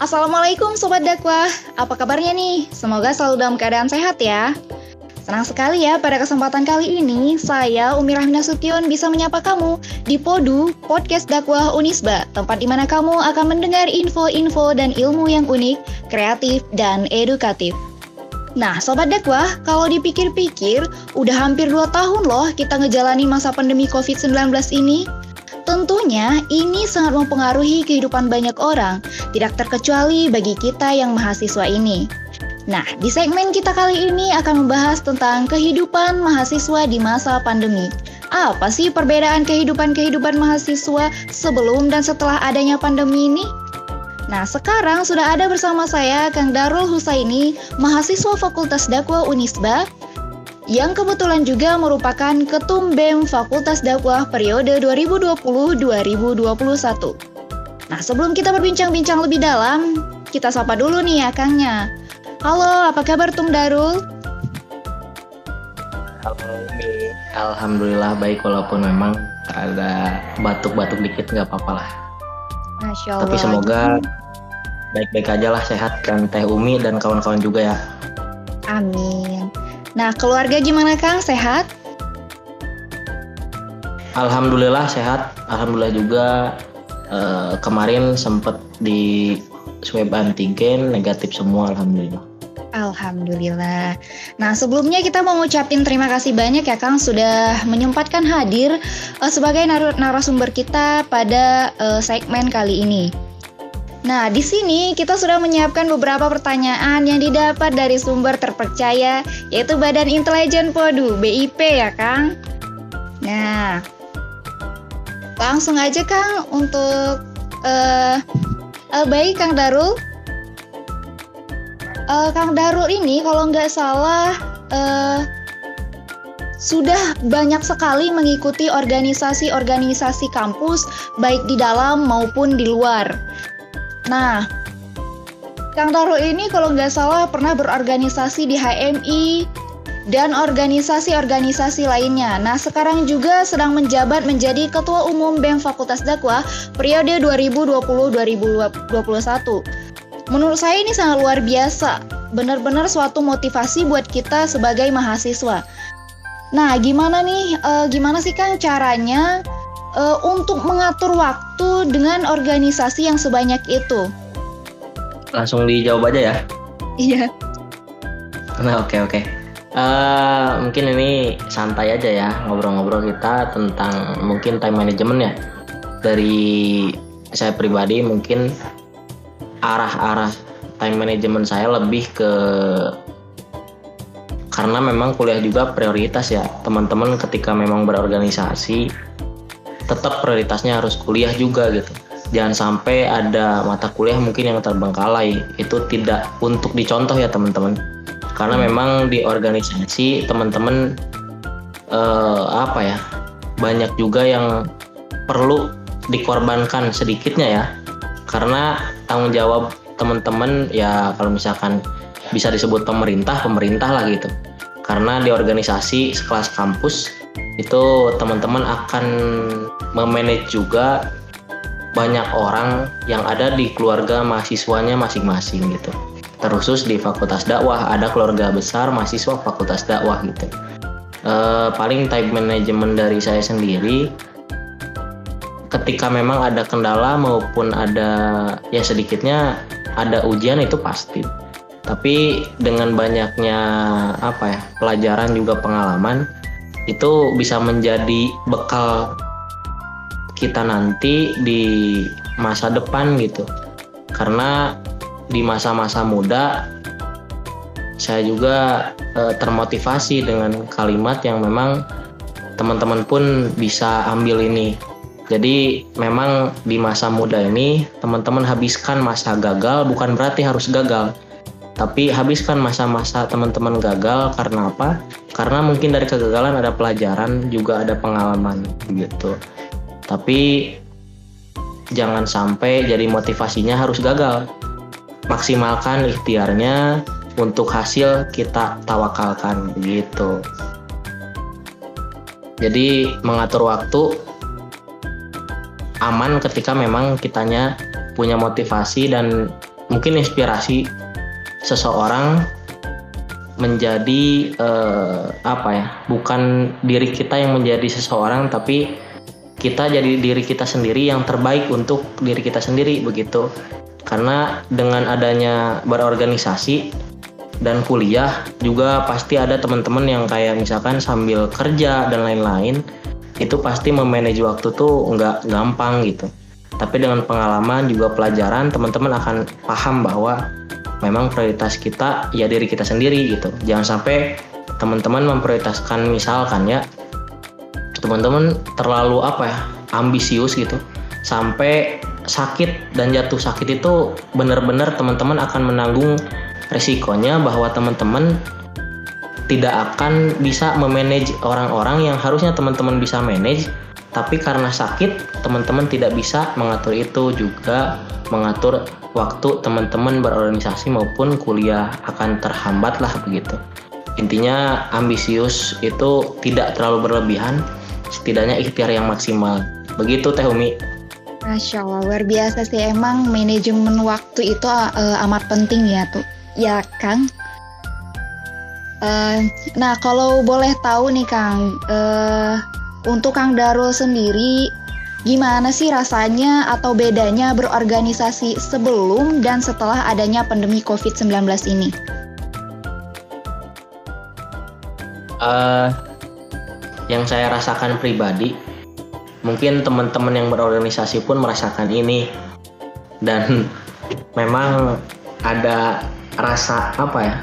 Assalamualaikum Sobat Dakwah, apa kabarnya nih? Semoga selalu dalam keadaan sehat ya. Senang sekali ya pada kesempatan kali ini saya Umi Rahmina Sution bisa menyapa kamu di Podu Podcast Dakwah Unisba, tempat di mana kamu akan mendengar info-info dan ilmu yang unik, kreatif, dan edukatif. Nah, Sobat Dakwah, kalau dipikir-pikir, udah hampir 2 tahun loh kita ngejalani masa pandemi COVID-19 ini. Tentunya ini sangat mempengaruhi kehidupan banyak orang, tidak terkecuali bagi kita yang mahasiswa ini. Nah, di segmen kita kali ini akan membahas tentang kehidupan mahasiswa di masa pandemi. Apa sih perbedaan kehidupan-kehidupan mahasiswa sebelum dan setelah adanya pandemi ini? Nah, sekarang sudah ada bersama saya Kang Darul Husaini, mahasiswa Fakultas Dakwah Unisba, yang kebetulan juga merupakan Ketum BEM Fakultas Dakwah periode 2020-2021. Nah, sebelum kita berbincang-bincang lebih dalam, kita sapa dulu nih ya Kangnya. Halo, apa kabar Tung Darul? Halo Mi, Alhamdulillah baik walaupun memang ada batuk-batuk dikit nggak apa-apa lah. Masya Allah. Tapi semoga baik-baik aja lah sehat kan Teh Umi dan kawan-kawan juga ya. Amin. Nah, keluarga gimana Kang? Sehat? Alhamdulillah sehat. Alhamdulillah juga eh, kemarin sempat di swab antigen negatif semua alhamdulillah. Alhamdulillah. Nah, sebelumnya kita mau ngucapin terima kasih banyak ya Kang sudah menyempatkan hadir uh, sebagai nar narasumber kita pada uh, segmen kali ini. Nah, di sini kita sudah menyiapkan beberapa pertanyaan yang didapat dari sumber terpercaya, yaitu Badan Intelijen Podu (BIP) ya, Kang. Nah, langsung aja Kang untuk uh, uh, baik Kang Darul. Uh, Kang Darul ini kalau nggak salah uh, sudah banyak sekali mengikuti organisasi-organisasi kampus baik di dalam maupun di luar. Nah, Kang Taro ini kalau nggak salah pernah berorganisasi di HMI dan organisasi-organisasi lainnya. Nah, sekarang juga sedang menjabat menjadi Ketua Umum BEM Fakultas Dakwah periode 2020-2021. Menurut saya ini sangat luar biasa, benar-benar suatu motivasi buat kita sebagai mahasiswa. Nah, gimana nih, uh, gimana sih Kang caranya uh, untuk mengatur waktu dengan organisasi yang sebanyak itu? Langsung dijawab aja ya. Iya. Nah oke okay, oke. Okay. Uh, mungkin ini santai aja ya ngobrol-ngobrol kita tentang mungkin time management ya. Dari saya pribadi mungkin arah-arah time management saya lebih ke karena memang kuliah juga prioritas ya teman-teman ketika memang berorganisasi tetap prioritasnya harus kuliah juga gitu. Jangan sampai ada mata kuliah mungkin yang terbengkalai itu tidak untuk dicontoh ya teman-teman. Karena memang di organisasi teman-teman eh, apa ya banyak juga yang perlu dikorbankan sedikitnya ya. Karena tanggung jawab teman-teman ya kalau misalkan bisa disebut pemerintah pemerintah lah gitu. Karena di organisasi sekelas kampus itu teman-teman akan memanage juga banyak orang yang ada di keluarga mahasiswanya masing-masing gitu. Terkhusus di fakultas dakwah ada keluarga besar mahasiswa fakultas dakwah gitu. E, paling type management dari saya sendiri ketika memang ada kendala maupun ada ya sedikitnya ada ujian itu pasti. Tapi dengan banyaknya apa ya pelajaran juga pengalaman itu bisa menjadi bekal kita nanti di masa depan gitu karena di masa-masa muda saya juga e, termotivasi dengan kalimat yang memang teman-teman pun bisa ambil ini jadi memang di masa muda ini teman-teman habiskan masa gagal bukan berarti harus gagal. Tapi habiskan masa-masa teman-teman gagal karena apa? Karena mungkin dari kegagalan ada pelajaran, juga ada pengalaman gitu. Tapi jangan sampai jadi motivasinya harus gagal. Maksimalkan ikhtiarnya untuk hasil kita tawakalkan gitu. Jadi mengatur waktu aman ketika memang kitanya punya motivasi dan mungkin inspirasi seseorang menjadi eh, apa ya bukan diri kita yang menjadi seseorang tapi kita jadi diri kita sendiri yang terbaik untuk diri kita sendiri begitu. Karena dengan adanya berorganisasi dan kuliah juga pasti ada teman-teman yang kayak misalkan sambil kerja dan lain-lain itu pasti memanage waktu tuh nggak gampang gitu. Tapi dengan pengalaman juga pelajaran teman-teman akan paham bahwa memang prioritas kita ya diri kita sendiri gitu. Jangan sampai teman-teman memprioritaskan misalkan ya teman-teman terlalu apa ya ambisius gitu. Sampai sakit dan jatuh sakit itu benar-benar teman-teman akan menanggung resikonya bahwa teman-teman tidak akan bisa memanage orang-orang yang harusnya teman-teman bisa manage tapi karena sakit teman-teman tidak bisa mengatur itu juga mengatur waktu teman-teman berorganisasi maupun kuliah akan terhambat lah begitu. Intinya ambisius itu tidak terlalu berlebihan setidaknya ikhtiar yang maksimal. Begitu Teh Umi. Masya Allah, luar biasa sih. Emang manajemen waktu itu uh, amat penting ya tuh, ya Kang. Uh, nah kalau boleh tahu nih Kang, uh, untuk Kang Darul sendiri, gimana sih rasanya atau bedanya berorganisasi sebelum dan setelah adanya pandemi COVID-19 ini? Uh, yang saya rasakan pribadi mungkin teman-teman yang berorganisasi pun merasakan ini dan memang ada rasa apa ya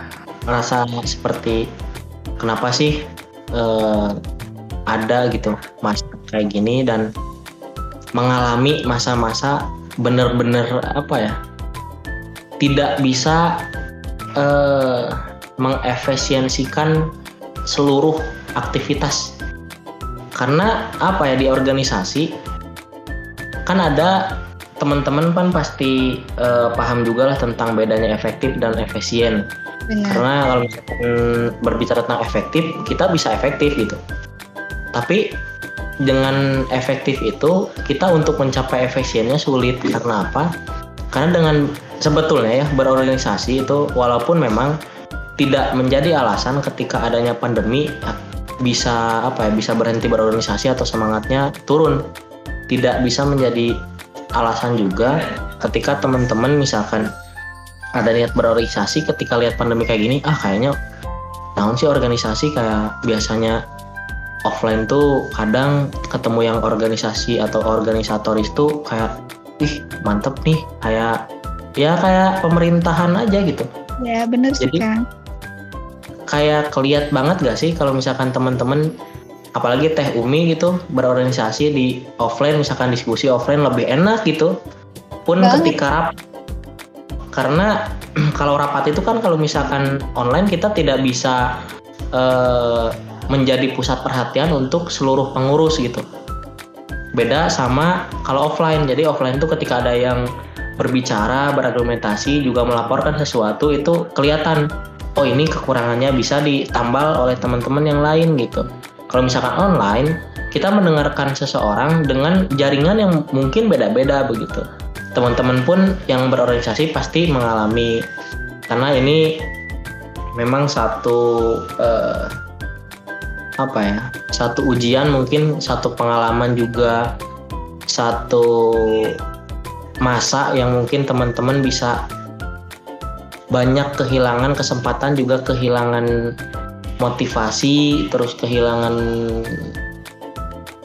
rasa seperti kenapa sih eh, ada gitu mas kayak gini dan mengalami masa-masa bener-bener apa ya tidak bisa eh, mengefisiensikan seluruh aktivitas. Karena apa ya di organisasi kan ada teman-teman kan pasti uh, paham juga lah tentang bedanya efektif dan efisien. Benar. karena kalau misalkan berbicara tentang efektif kita bisa efektif gitu tapi dengan efektif itu kita untuk mencapai efisiennya sulit. Karena apa? Karena dengan sebetulnya ya berorganisasi itu walaupun memang tidak menjadi alasan ketika adanya pandemi bisa apa ya bisa berhenti berorganisasi atau semangatnya turun. Tidak bisa menjadi alasan juga ketika teman-teman misalkan ada niat berorganisasi ketika lihat pandemi kayak gini ah kayaknya tahun sih organisasi kayak biasanya offline tuh kadang ketemu yang organisasi atau organisatoris tuh kayak ih mantep nih kayak ya kayak pemerintahan aja gitu. Ya bener sih Jadi, kan kayak keliat banget gak sih kalau misalkan teman-teman apalagi teh umi gitu berorganisasi di offline misalkan diskusi offline lebih enak gitu. Pun Banget. ketika rap karena kalau rapat itu kan kalau misalkan online kita tidak bisa uh, menjadi pusat perhatian untuk seluruh pengurus gitu. Beda sama kalau offline. Jadi offline itu ketika ada yang berbicara berargumentasi juga melaporkan sesuatu itu kelihatan oh ini kekurangannya bisa ditambal oleh teman-teman yang lain gitu. Kalau misalkan online kita mendengarkan seseorang dengan jaringan yang mungkin beda-beda begitu. Teman-teman pun yang berorganisasi pasti mengalami. Karena ini memang satu uh, apa ya satu ujian mungkin satu pengalaman juga satu masa yang mungkin teman-teman bisa banyak kehilangan kesempatan juga kehilangan motivasi terus kehilangan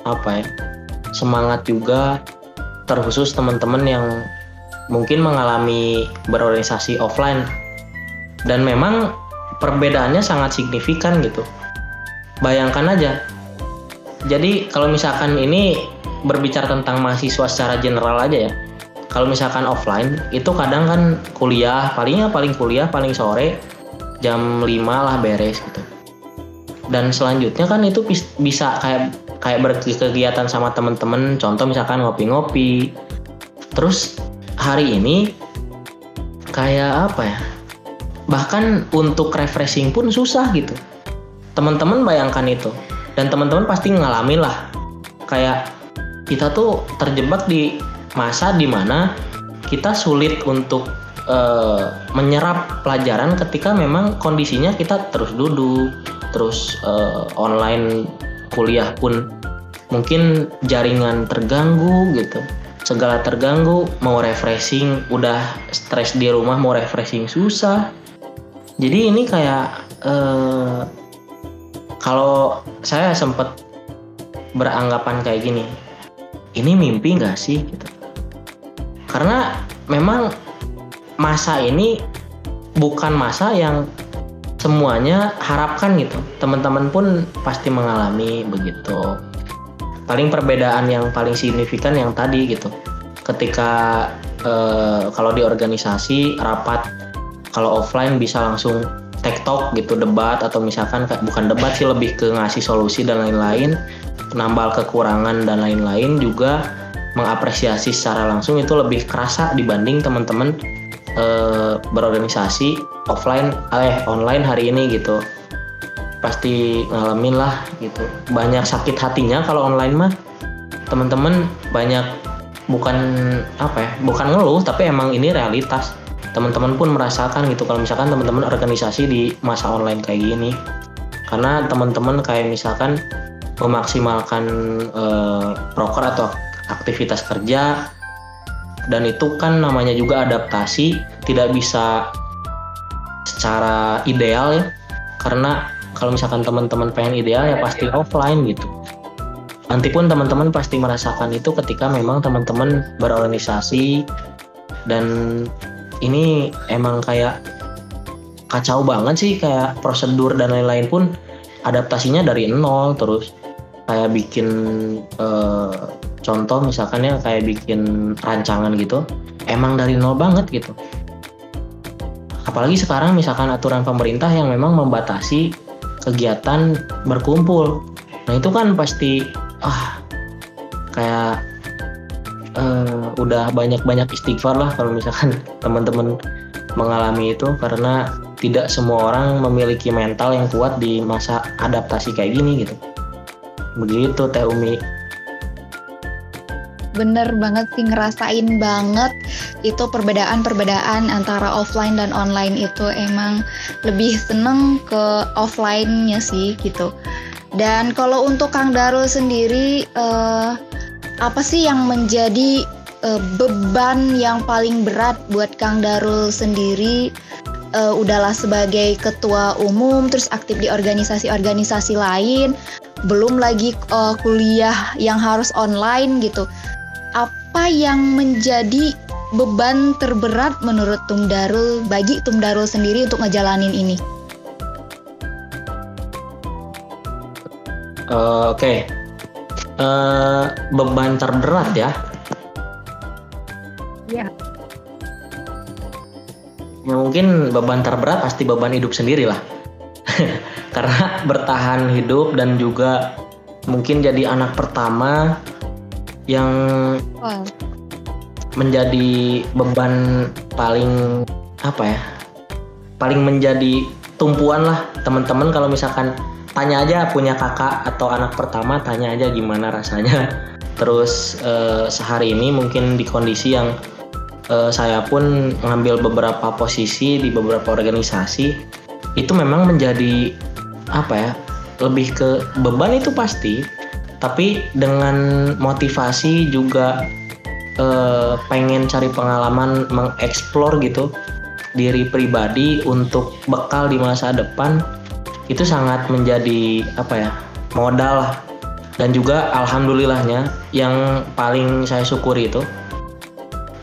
apa ya semangat juga. Terkhusus teman-teman yang mungkin mengalami berorganisasi offline. Dan memang perbedaannya sangat signifikan gitu bayangkan aja. Jadi kalau misalkan ini berbicara tentang mahasiswa secara general aja ya. Kalau misalkan offline itu kadang kan kuliah palingnya paling kuliah paling sore jam 5 lah beres gitu. Dan selanjutnya kan itu bisa kayak kayak berkegiatan sama temen-temen. Contoh misalkan ngopi-ngopi. Terus hari ini kayak apa ya? Bahkan untuk refreshing pun susah gitu teman-teman bayangkan itu. Dan teman-teman pasti ngalamin lah. Kayak kita tuh terjebak di masa di mana kita sulit untuk uh, menyerap pelajaran ketika memang kondisinya kita terus duduk terus uh, online kuliah pun mungkin jaringan terganggu gitu. Segala terganggu mau refreshing udah stres di rumah mau refreshing susah. Jadi ini kayak uh, kalau saya sempat beranggapan kayak gini ini mimpi nggak sih? Gitu. Karena memang masa ini bukan masa yang semuanya harapkan gitu. Teman-teman pun pasti mengalami begitu. Paling perbedaan yang paling signifikan yang tadi gitu. Ketika eh, kalau di organisasi rapat kalau offline bisa langsung tektok gitu debat atau misalkan bukan debat sih lebih ke ngasih solusi dan lain-lain nambal kekurangan dan lain-lain juga mengapresiasi secara langsung itu lebih kerasa dibanding teman-teman e, berorganisasi offline eh online hari ini gitu. Pasti ngalamin lah gitu. Banyak sakit hatinya kalau online mah. Teman-teman banyak bukan apa ya bukan ngeluh tapi emang ini realitas teman-teman pun merasakan gitu kalau misalkan teman-teman organisasi di masa online kayak gini. Karena teman-teman kayak misalkan memaksimalkan uh, proker atau aktivitas kerja dan itu kan namanya juga adaptasi tidak bisa secara ideal ya. Karena kalau misalkan teman-teman pengen ideal ya pasti offline gitu. Nanti pun teman-teman pasti merasakan itu ketika memang teman-teman berorganisasi dan ini emang kayak kacau banget sih kayak prosedur dan lain-lain pun adaptasinya dari nol terus. Kayak bikin uh, contoh misalkan ya kayak bikin rancangan gitu emang dari nol banget gitu. Apalagi sekarang misalkan aturan pemerintah yang memang membatasi kegiatan berkumpul. Nah itu kan pasti ah kayak uh, udah banyak-banyak istighfar lah kalau misalkan teman-teman mengalami itu karena tidak semua orang memiliki mental yang kuat di masa adaptasi kayak gini gitu. Begitu Teh Umi. Bener banget sih ngerasain banget itu perbedaan-perbedaan antara offline dan online itu. Emang lebih seneng ke offline-nya sih gitu. Dan kalau untuk Kang Darul sendiri uh, apa sih yang menjadi uh, beban yang paling berat buat Kang Darul sendiri uh, udahlah sebagai ketua umum terus aktif di organisasi-organisasi lain belum lagi uh, kuliah yang harus online gitu. Apa yang menjadi beban terberat menurut Tung Darul bagi Tung Darul sendiri untuk ngejalanin ini? Uh, Oke, okay. uh, beban terberat ya. Ya. Ya mungkin beban terberat pasti beban hidup sendiri lah. karena bertahan hidup dan juga mungkin jadi anak pertama yang wow. menjadi beban paling apa ya paling menjadi tumpuan lah teman-teman kalau misalkan tanya aja punya kakak atau anak pertama tanya aja gimana rasanya terus eh, sehari ini mungkin di kondisi yang eh, saya pun ngambil beberapa posisi di beberapa organisasi. Itu memang menjadi apa ya lebih ke beban itu pasti. Tapi dengan motivasi juga eh, pengen cari pengalaman mengeksplor gitu diri pribadi untuk bekal di masa depan itu sangat menjadi apa ya modal lah. Dan juga alhamdulillahnya yang paling saya syukuri itu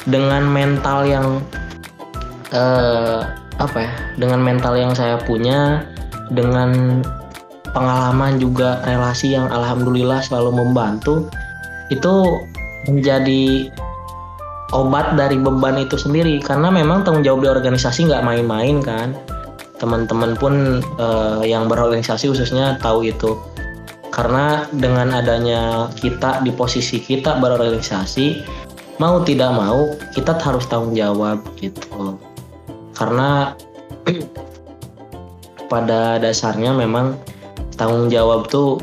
dengan mental yang eh, apa ya dengan mental yang saya punya dengan pengalaman juga relasi yang alhamdulillah selalu membantu itu menjadi obat dari beban itu sendiri. Karena memang tanggung jawab di organisasi nggak main-main kan. Teman-teman pun uh, yang berorganisasi khususnya tahu itu. Karena dengan adanya kita di posisi kita berorganisasi mau tidak mau kita harus tanggung jawab gitu. Karena pada dasarnya memang tanggung jawab tuh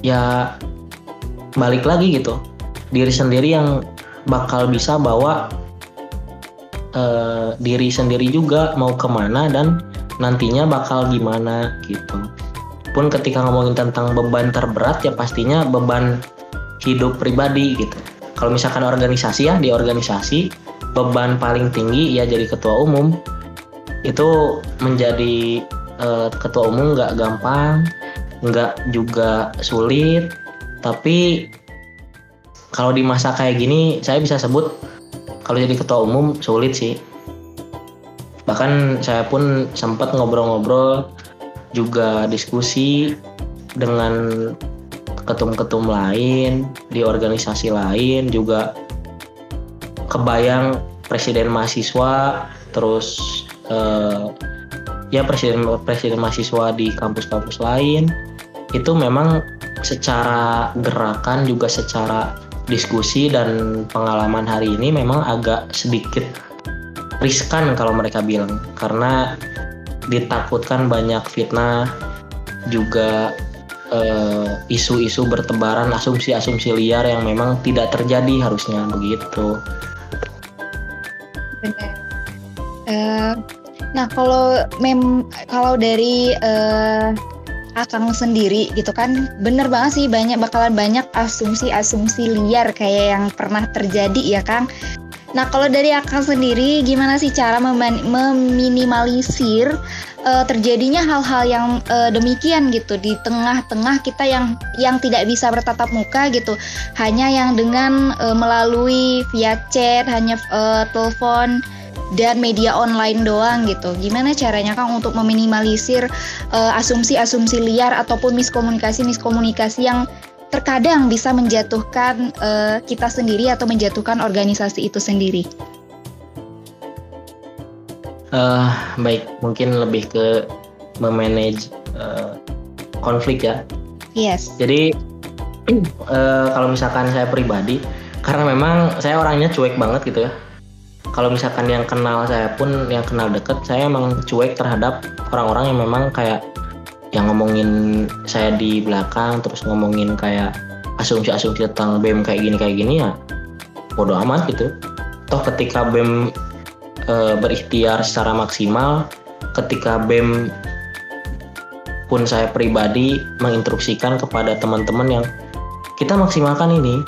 ya balik lagi gitu. Diri sendiri yang bakal bisa bawa eh, diri sendiri juga mau ke mana dan nantinya bakal gimana gitu. Pun ketika ngomongin tentang beban terberat ya pastinya beban hidup pribadi gitu kalau misalkan organisasi ya di organisasi beban paling tinggi ya jadi ketua umum. Itu menjadi uh, ketua umum nggak gampang nggak juga sulit. Tapi kalau di masa kayak gini saya bisa sebut kalau jadi ketua umum sulit sih. Bahkan saya pun sempat ngobrol-ngobrol juga diskusi dengan ketum-ketum lain di organisasi lain juga kebayang presiden mahasiswa terus uh, ya presiden presiden mahasiswa di kampus-kampus lain. Itu memang secara gerakan juga secara diskusi dan pengalaman hari ini memang agak sedikit riskan kalau mereka bilang. Karena ditakutkan banyak fitnah juga eh, isu-isu uh, bertebaran asumsi-asumsi liar yang memang tidak terjadi harusnya begitu. Benar. Uh, nah kalau mem kalau dari uh, Akang sendiri gitu kan bener banget sih banyak bakalan banyak asumsi-asumsi liar kayak yang pernah terjadi ya Kang. Nah kalau dari Akang sendiri gimana sih cara meminimalisir uh, terjadinya hal-hal yang uh, demikian gitu di tengah-tengah kita yang yang tidak bisa bertatap muka gitu hanya yang dengan uh, melalui via chat hanya uh, telepon dan media online doang gitu. Gimana caranya Kang untuk meminimalisir uh, asumsi-asumsi liar ataupun miskomunikasi-miskomunikasi yang terkadang bisa menjatuhkan uh, kita sendiri atau menjatuhkan organisasi itu sendiri? Uh, baik, mungkin lebih ke memanage uh, konflik ya. Yes. Jadi uh, kalau misalkan saya pribadi, karena memang saya orangnya cuek banget gitu ya kalau misalkan yang kenal saya pun yang kenal deket saya emang cuek terhadap orang-orang yang memang kayak yang ngomongin saya di belakang terus ngomongin kayak asumsi-asumsi tentang BEM kayak gini kayak gini ya bodoh amat gitu toh ketika BEM e, berikhtiar secara maksimal ketika BEM pun saya pribadi menginstruksikan kepada teman-teman yang kita maksimalkan ini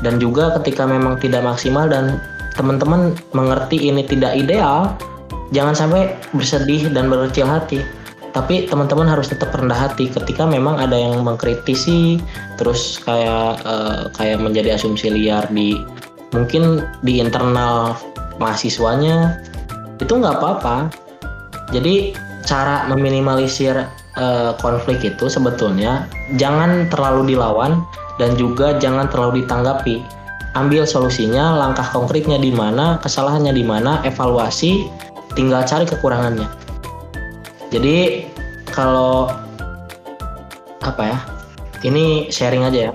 dan juga ketika memang tidak maksimal dan teman-teman mengerti ini tidak ideal, jangan sampai bersedih dan berkecil hati. Tapi teman-teman harus tetap rendah hati ketika memang ada yang mengkritisi, terus kayak uh, kayak menjadi asumsi liar di mungkin di internal mahasiswanya itu nggak apa-apa. Jadi cara meminimalisir uh, konflik itu sebetulnya jangan terlalu dilawan dan juga jangan terlalu ditanggapi ambil solusinya, langkah konkretnya di mana, kesalahannya di mana, evaluasi, tinggal cari kekurangannya. Jadi kalau apa ya? Ini sharing aja ya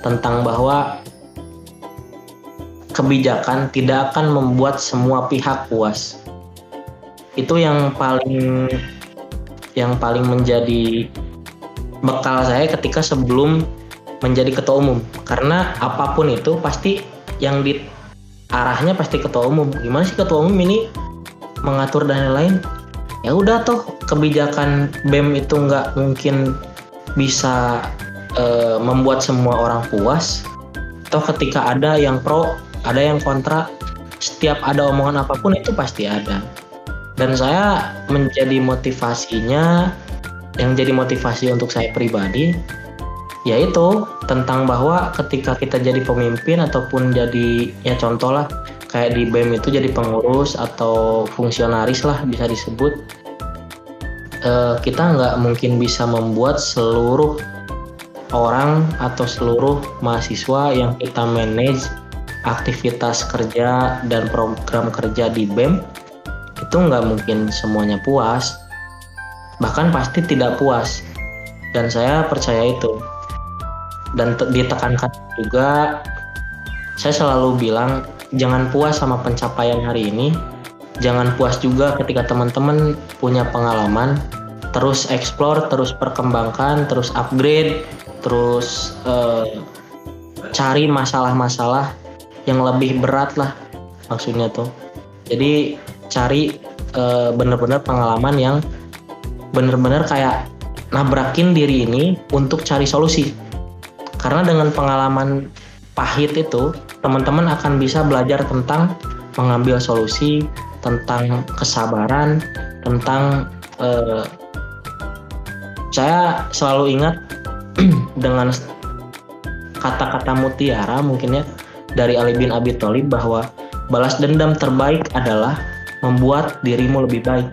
tentang bahwa kebijakan tidak akan membuat semua pihak puas. Itu yang paling yang paling menjadi bekal saya ketika sebelum menjadi ketua umum karena apa pun itu pasti yang di arahnya pasti ketua umum gimana sih ketua umum ini mengatur dan lain-lain ya udah toh kebijakan bem itu nggak mungkin bisa e, membuat semua orang puas. Toh ketika ada yang pro ada yang kontra setiap ada omongan apa pun itu pasti ada. Dan saya menjadi motivasinya yang jadi motivasi untuk saya pribadi yaitu tentang bahwa ketika kita jadi pemimpin ataupun jadi ya contoh lah kayak di BEM itu jadi pengurus atau fungsionaris lah bisa disebut. Uh, kita nggak mungkin bisa membuat seluruh orang atau seluruh mahasiswa yang kita manage aktivitas kerja dan program kerja di BEM itu nggak mungkin semuanya puas. Bahkan pasti tidak puas. Dan saya percaya itu. Dan ditekankan juga saya selalu bilang jangan puas sama pencapaian hari ini. Jangan puas juga ketika teman-teman punya pengalaman. Terus explore terus perkembangkan terus upgrade terus uh, cari masalah-masalah yang lebih berat lah maksudnya tuh. Jadi cari uh, bener-bener pengalaman yang bener-bener kayak nabrakin diri ini untuk cari solusi. Karena dengan pengalaman pahit itu teman-teman akan bisa belajar tentang mengambil solusi tentang kesabaran tentang uh, saya selalu ingat dengan kata-kata mutiara mungkin ya dari Ali bin Abi Thalib bahwa balas dendam terbaik adalah membuat dirimu lebih baik.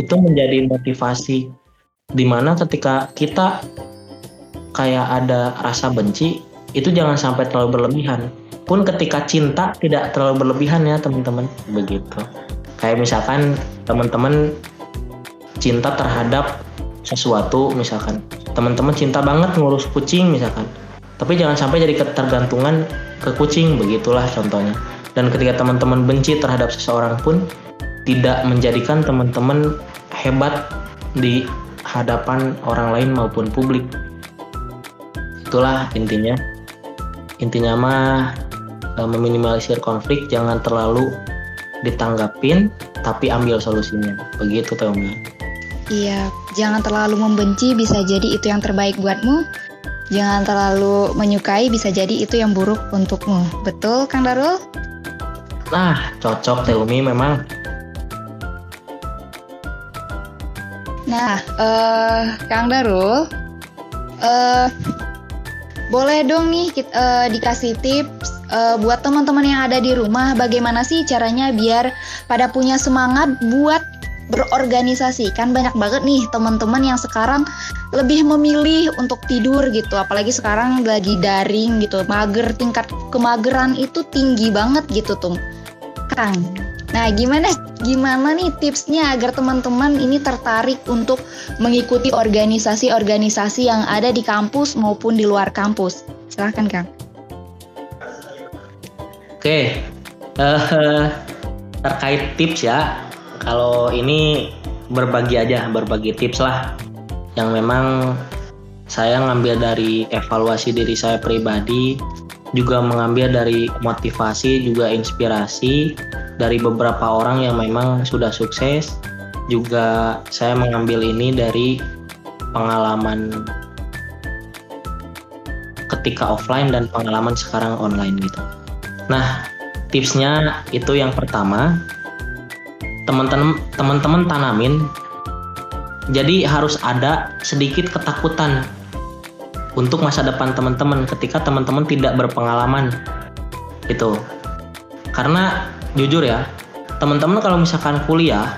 Itu menjadi motivasi di mana ketika kita kayak ada rasa benci itu jangan sampai terlalu berlebihan. Pun ketika cinta tidak terlalu berlebihan ya teman-teman. Begitu. Kayak misalkan teman-teman cinta terhadap sesuatu misalkan. Teman-teman cinta banget ngurus kucing misalkan. Tapi jangan sampai jadi ketergantungan ke kucing begitulah contohnya. Dan ketika teman-teman benci terhadap seseorang pun tidak menjadikan teman-teman hebat di hadapan orang lain maupun publik. Itulah intinya intinya mah e, meminimalisir konflik jangan terlalu ditanggapin tapi ambil solusinya begitu Tommy Iya, jangan terlalu membenci bisa jadi itu yang terbaik buatmu. Jangan terlalu menyukai bisa jadi itu yang buruk untukmu. Betul, Kang Darul? Nah, cocok Teumi memang. Nah, uh, Kang Darul, uh, boleh dong nih kita, uh, dikasih tips uh, buat teman-teman yang ada di rumah bagaimana sih caranya biar pada punya semangat buat berorganisasi? Kan banyak banget nih teman-teman yang sekarang lebih memilih untuk tidur gitu apalagi sekarang lagi daring gitu. Mager tingkat kemageran itu tinggi banget gitu tuh Kang Nah, gimana gimana nih tipsnya agar teman-teman ini tertarik untuk mengikuti organisasi-organisasi yang ada di kampus maupun di luar kampus? Silahkan, Kang. Oke, uh, terkait tips ya, kalau ini berbagi aja, berbagi tips lah yang memang saya ngambil dari evaluasi diri saya pribadi, juga mengambil dari motivasi, juga inspirasi dari beberapa orang yang memang sudah sukses. Juga saya mengambil ini dari pengalaman ketika offline dan pengalaman sekarang online gitu. Nah, tipsnya itu yang pertama, teman-teman teman-teman tanamin jadi harus ada sedikit ketakutan untuk masa depan teman-teman ketika teman-teman tidak berpengalaman. Itu karena jujur ya teman-teman kalau misalkan kuliah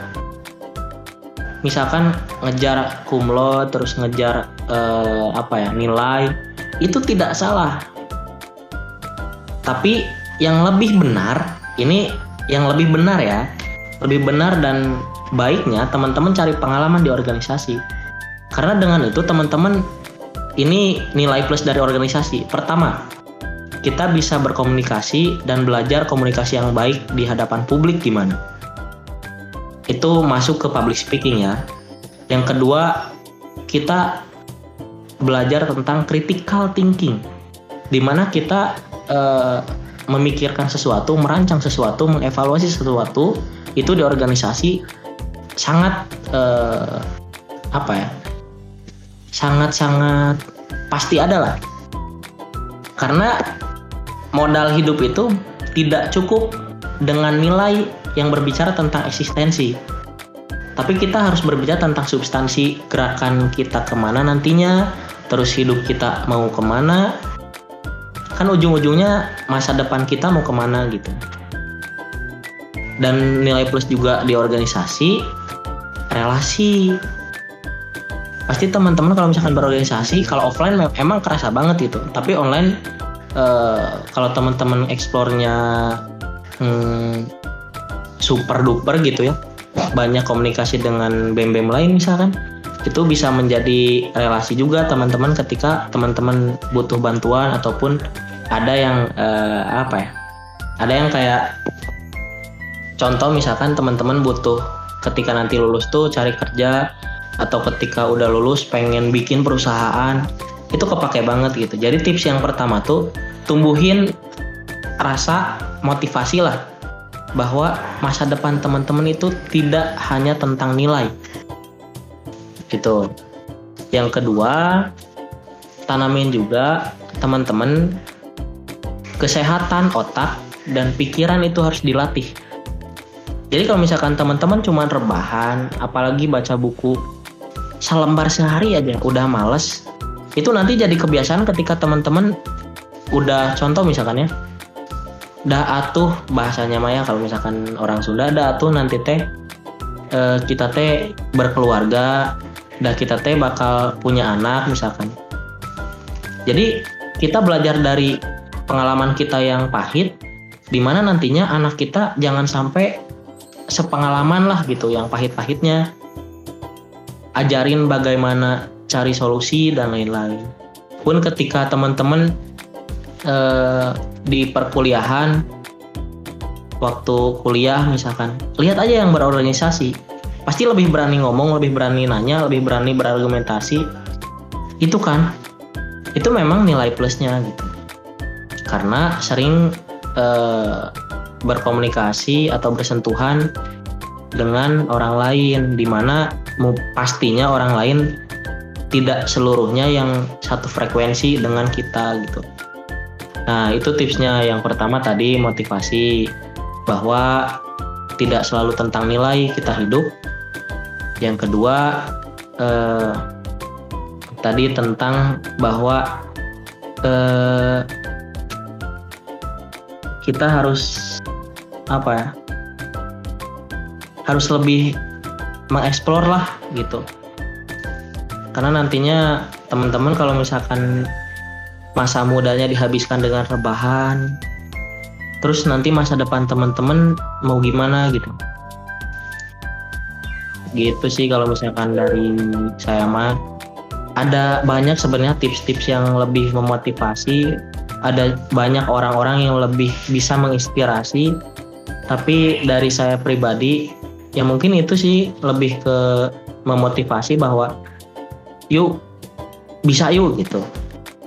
misalkan ngejar kumlo terus ngejar eh, apa ya nilai itu tidak salah. Tapi yang lebih benar ini yang lebih benar ya lebih benar dan baiknya teman-teman cari pengalaman di organisasi. Karena dengan itu teman-teman ini nilai plus dari organisasi. Pertama, kita bisa berkomunikasi dan belajar komunikasi yang baik di hadapan publik gimana. Itu masuk ke public speaking ya. Yang kedua, kita belajar tentang critical thinking. Di mana kita uh, memikirkan sesuatu, merancang sesuatu, mengevaluasi sesuatu itu di organisasi sangat eh, apa ya sangat-sangat pasti ada lah. Karena modal hidup itu tidak cukup dengan nilai yang berbicara tentang eksistensi. Tapi kita harus berbicara tentang substansi gerakan kita ke mana nantinya terus hidup kita mau ke mana. Kan ujung-ujungnya masa depan kita mau ke mana gitu. Dan nilai plus juga di organisasi relasi pasti teman-teman kalau misalkan berorganisasi kalau offline emang kerasa banget itu tapi online uh, kalau teman-teman eksplornya hmm, super duper gitu ya banyak komunikasi dengan bem-bem lain misalkan itu bisa menjadi relasi juga teman-teman ketika teman-teman butuh bantuan ataupun ada yang uh, apa ya ada yang kayak contoh misalkan teman-teman butuh ketika nanti lulus tuh cari kerja atau ketika udah lulus pengen bikin perusahaan itu kepake banget gitu jadi tips yang pertama tuh tumbuhin rasa motivasi lah bahwa masa depan teman-teman itu tidak hanya tentang nilai. Gitu. Yang kedua, tanamin juga teman-teman kesehatan otak dan pikiran itu harus dilatih. Jadi kalau misalkan teman-teman cuma rebahan, apalagi baca buku selembar sehari aja udah males, itu nanti jadi kebiasaan ketika teman-teman udah contoh misalkan ya dah atuh bahasanya Maya kalau misalkan orang Sunda dah atuh nanti teh e, kita teh berkeluarga dah kita teh bakal punya anak misalkan. Jadi kita belajar dari pengalaman kita yang pahit di mana nantinya anak kita jangan sampai sepengalaman lah gitu yang pahit-pahitnya ajarin bagaimana cari solusi dan lain-lain. Pun ketika teman-teman eh, di perkuliahan waktu kuliah misalkan lihat aja yang berorganisasi. Pasti lebih berani ngomong lebih berani nanya lebih berani berargumentasi. Itu kan? Itu memang nilai plusnya gitu. Karena sering eh, berkomunikasi atau bersentuhan dengan orang lain di mana pastinya orang lain tidak seluruhnya yang satu frekuensi dengan kita gitu Nah, itu tipsnya yang pertama tadi motivasi bahwa tidak selalu tentang nilai kita hidup. Yang kedua eh, tadi tentang bahwa eh, kita harus apa ya? Harus lebih mengeksplor lah gitu. Karena nantinya teman-teman kalau misalkan masa mudanya dihabiskan dengan rebahan terus nanti masa depan teman-teman mau gimana gitu. Gitu sih kalau misalkan dari saya mah. Ada banyak sebenarnya tips-tips yang lebih memotivasi. Ada banyak orang-orang yang lebih bisa menginspirasi. Tapi dari saya pribadi ya mungkin itu sih lebih ke memotivasi bahwa yuk bisa yuk gitu.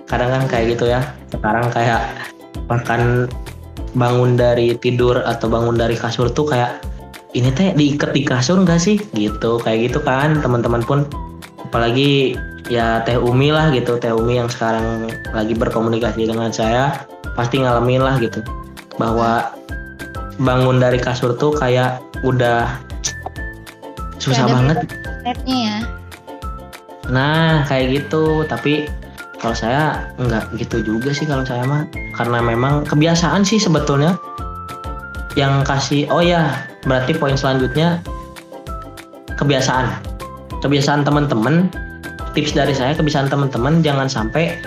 Kadang kan kayak gitu ya. Sekarang kayak bahkan bangun dari tidur atau bangun dari kasur tuh kayak ini teh diikat di kasur nggak sih? Gitu kayak gitu kan. Teman-teman pun apalagi ya Teh Umi lah gitu. Teh Umi yang sekarang lagi berkomunikasi dengan saya pasti ngalamin lah gitu. Bahwa bangun dari kasur tuh kayak udah susah banget. ya. Nah kayak gitu. Tapi kalau saya nggak gitu juga sih kalau saya mah. Karena memang kebiasaan sih sebetulnya. Yang kasih oh ya berarti poin selanjutnya kebiasaan. Kebiasaan teman-teman. Tips dari saya kebiasaan teman-teman jangan sampai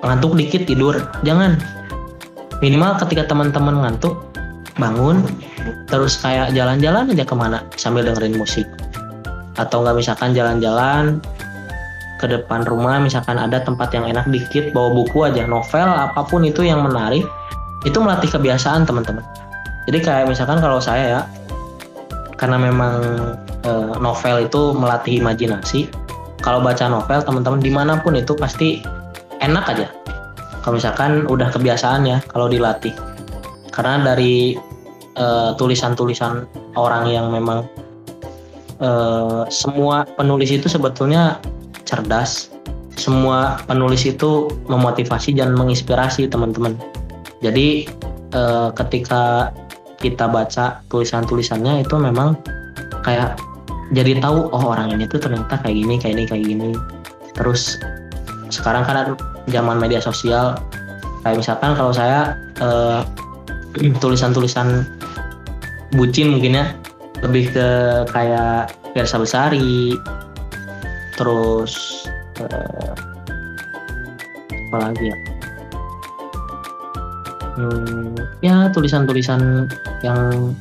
ngantuk dikit tidur. Jangan. Minimal ketika teman-teman ngantuk bangun terus kayak jalan-jalan aja ke mana sambil dengerin musik. Atau nggak misalkan jalan-jalan ke depan rumah misalkan ada tempat yang enak dikit bawa buku aja novel apa pun itu yang menarik itu melatih kebiasaan teman-teman. Jadi kayak misalkan kalau saya ya karena memang e, novel itu melatih imajinasi kalau baca novel teman-teman di mana pun itu pasti enak aja. Kalau misalkan udah kebiasaan ya kalau dilatih. Karena dari tulisan tulisan-tulisan orang yang memang e, semua penulis itu sebetulnya cerdas. Semua penulis itu memotivasi dan menginspirasi teman-teman. Jadi eh, ketika kita baca tulisan-tulisannya itu memang kayak jadi tahu oh orang ini tuh ternyata kayak gini, kayak ini, kayak gini. Terus sekarang kan zaman media sosial kayak misalkan kalau saya eh, tulisan-tulisan bucin mungkin ya. Lebih ke kayak Versa Besari. Terus uh, apa lagi ya? Hmm, ya tulisan-tulisan yang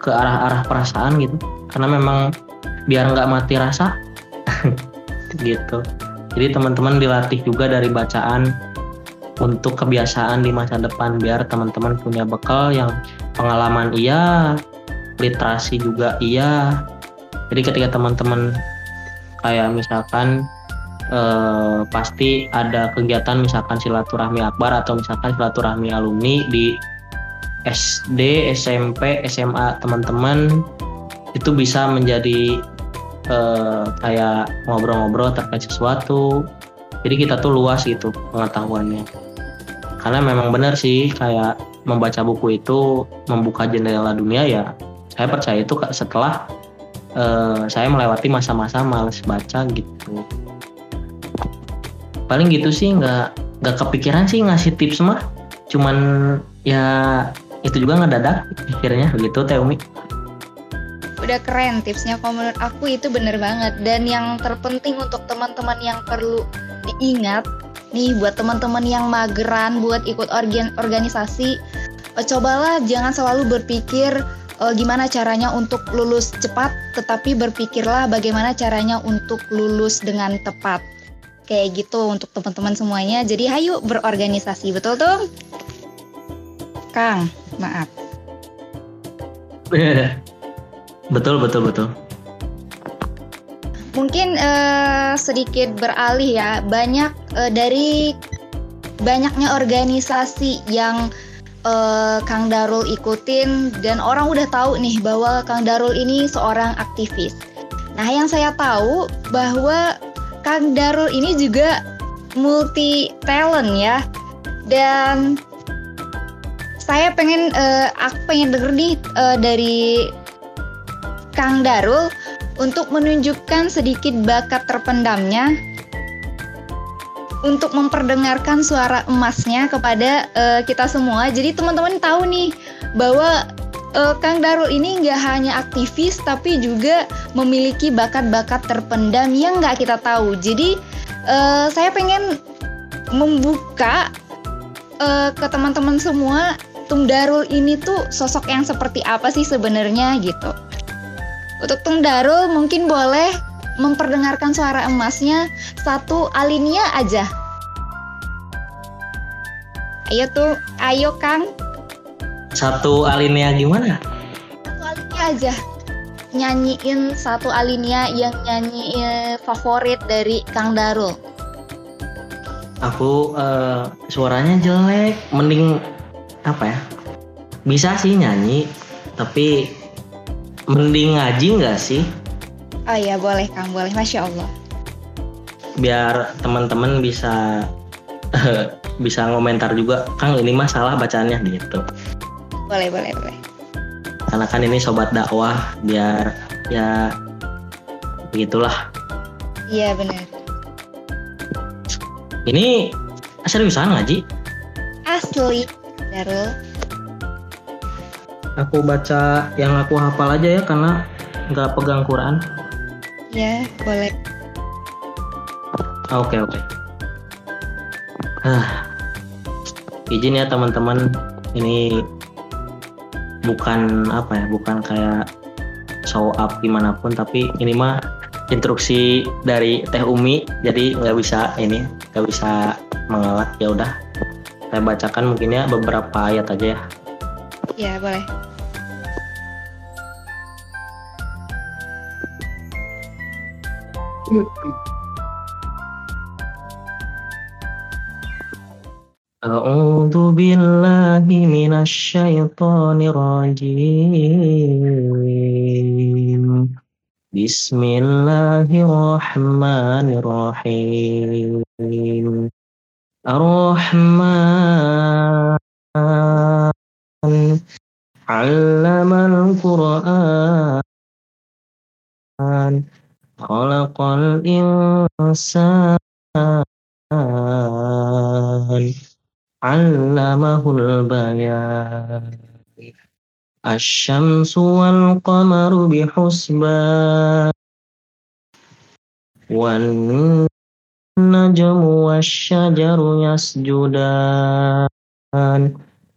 ke arah-arah perasaan gitu. Karena memang biar nggak mati rasa gitu. Jadi teman-teman dilatih juga dari bacaan untuk kebiasaan di masa depan biar teman-teman punya bekal yang pengalaman iya literasi juga iya jadi ketika teman-teman kayak misalkan eh, pasti ada kegiatan misalkan silaturahmi akbar atau misalkan silaturahmi alumni di SD, SMP, SMA teman-teman itu bisa menjadi uh, kayak ngobrol-ngobrol terkait sesuatu. Jadi kita tuh luas gitu pengetahuannya. Karena memang benar sih kayak membaca buku itu membuka jendela dunia ya. Saya percaya itu setelah uh, saya melewati masa-masa males baca gitu. Paling gitu sih nggak nggak kepikiran sih ngasih tips mah. Cuman ya itu juga nggak dadak pikirnya begitu Teh Umi udah keren tipsnya. Kalau menurut aku itu bener banget. Dan yang terpenting untuk teman-teman yang perlu diingat nih buat teman-teman yang mageran buat ikut organ organisasi uh, cobalah jangan selalu berpikir uh, gimana caranya untuk lulus cepat tetapi berpikirlah bagaimana caranya untuk lulus dengan tepat. Kayak gitu untuk teman-teman semuanya. Jadi hayu berorganisasi betul tuh? Kang maaf betul betul betul mungkin uh, sedikit beralih ya banyak uh, dari banyaknya organisasi yang uh, Kang Darul ikutin dan orang udah tahu nih bahwa Kang Darul ini seorang aktivis. Nah, yang saya tahu bahwa Kang Darul ini juga multi talent ya. Dan saya pengen uh, aku pengen denger nih uh, dari Kang Darul untuk menunjukkan sedikit bakat terpendamnya untuk memperdengarkan suara emasnya kepada uh, kita semua. Jadi teman-teman tahu nih bahwa uh, Kang Darul ini nggak hanya aktivis tapi juga memiliki bakat-bakat terpendam yang nggak kita tahu. Jadi uh, saya pengen membuka uh, ke teman-teman semua Tung Darul ini tuh sosok yang seperti apa sih sebenarnya gitu. Untuk Tung Darul mungkin boleh memperdengarkan suara emasnya satu alinea aja. Ayo tuh, ayo Kang. Satu alinea gimana? Satu alinea aja. Nyanyiin satu alinea yang nyanyi favorit dari Kang Darul. Aku uh, suaranya jelek, mending apa ya bisa sih nyanyi tapi mending ngaji nggak sih? Oh iya boleh kang boleh. Masya allah. Biar teman-teman bisa bisa ngomentar juga kang ini mah salah bacaannya gitu. Boleh boleh boleh. Karena kan ini sobat dakwah biar ya begitulah. Iya benar. Ini seriusan ngaji? Asli Darul? Aku baca yang aku hafal aja ya karena nggak pegang Quran. Ya, boleh. Oke, oke. Ah. Izin ya teman-teman, ini bukan apa ya, bukan kayak show up gimana pun, tapi ini mah instruksi dari Teh Umi, jadi nggak bisa ini, nggak bisa mengelak ya udah saya bacakan mungkin ya beberapa ayat aja ya. Ya, boleh. أعوذ بالله من الشيطان الرجيم بسم الله الرحمن الرحيم الرحمن علم القرآن خلق الإنسان علمه البيان الشمس والقمر بحسبان والنجم النجم والشجر يسجدان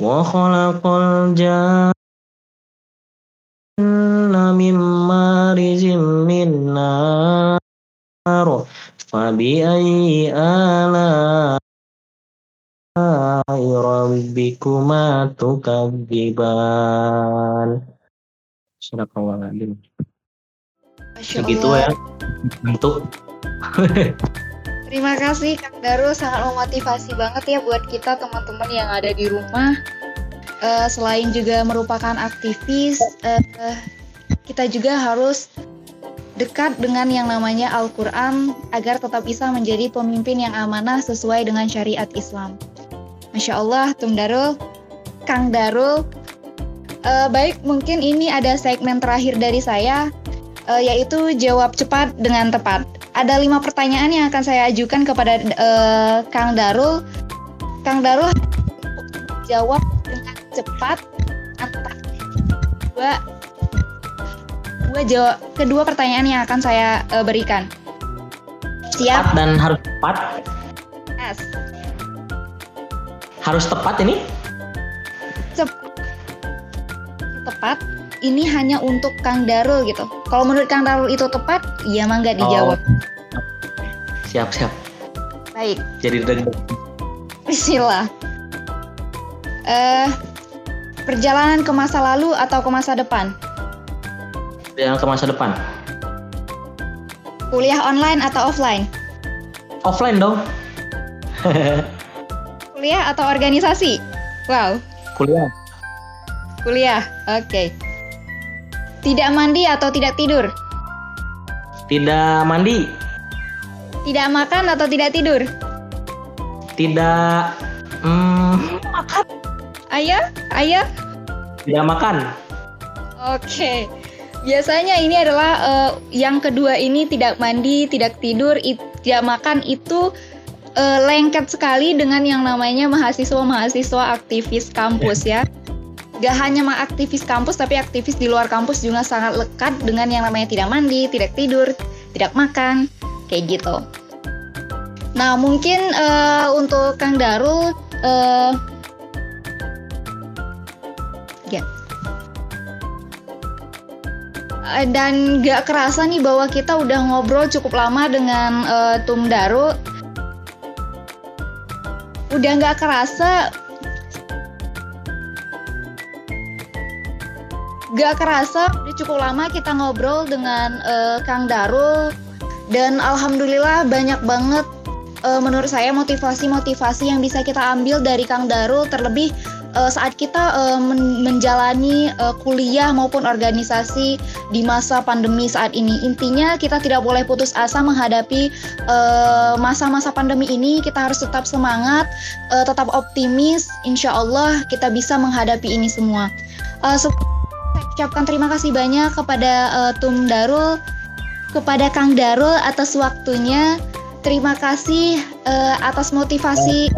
وخلق الجان من مارج من نار فبأي آلاء ربكما تكذبان Sadaqallahul Segitu ya untuk Terima kasih Kang Daru sangat memotivasi banget ya buat kita teman-teman yang ada di rumah. Uh, selain juga merupakan aktivis, uh, kita juga harus dekat dengan yang namanya Al-Quran agar tetap bisa menjadi pemimpin yang amanah sesuai dengan syariat Islam. Masya Allah, Tum Darul, Kang Darul. Uh, baik, mungkin ini ada segmen terakhir dari saya, uh, yaitu jawab cepat dengan tepat ada lima pertanyaan yang akan saya ajukan kepada uh, Kang Darul. Kang Darul jawab dengan cepat antara dua dua jawab kedua pertanyaan yang akan saya uh, berikan. Siap cepat dan harus tepat. Yes. Harus tepat ini? Cepat. Tepat ini hanya untuk Kang Darul gitu. Kalau menurut Kang Darul itu tepat, ya mangga dijawab. Oh. Siap, siap. Baik. Jadi deg Bismillah. Uh, perjalanan ke masa lalu atau ke masa depan? Perjalanan ke masa depan. Kuliah online atau offline? Offline dong. Kuliah atau organisasi? Wow. Kuliah. Kuliah, oke. Okay. Tidak mandi atau tidak tidur? Tidak mandi. Tidak makan atau tidak tidur? Tidak hmm, makan. Ayah? Ayah? Tidak makan. Oke. Biasanya ini adalah uh, yang kedua ini tidak mandi, tidak tidur, it, tidak makan itu uh, lengket sekali dengan yang namanya mahasiswa-mahasiswa aktivis kampus ya gak hanya aktivis kampus tapi aktivis di luar kampus juga sangat lekat dengan yang namanya tidak mandi, tidak tidur, tidak makan, kayak gitu. Nah mungkin uh, untuk Kang Darul, uh, ya. Dan gak kerasa nih bahwa kita udah ngobrol cukup lama dengan uh, Tum Darul. Udah gak kerasa Gak kerasa, udah cukup lama kita ngobrol dengan uh, Kang Darul dan alhamdulillah banyak banget uh, menurut saya motivasi-motivasi yang bisa kita ambil dari Kang Darul terlebih uh, saat kita uh, men menjalani uh, kuliah maupun organisasi di masa pandemi saat ini. Intinya kita tidak boleh putus asa menghadapi masa-masa uh, pandemi ini. Kita harus tetap semangat, uh, tetap optimis. Insya Allah kita bisa menghadapi ini semua. Uh, ucapkan terima kasih banyak kepada uh, Tum Darul, kepada Kang Darul atas waktunya. Terima kasih uh, atas motivasi.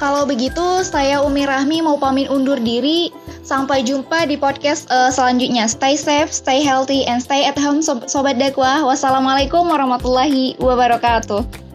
Kalau begitu, saya Umi Rahmi mau pamit undur diri. Sampai jumpa di podcast uh, selanjutnya. Stay safe, stay healthy, and stay at home, Sobat Dakwah. Wassalamualaikum warahmatullahi wabarakatuh.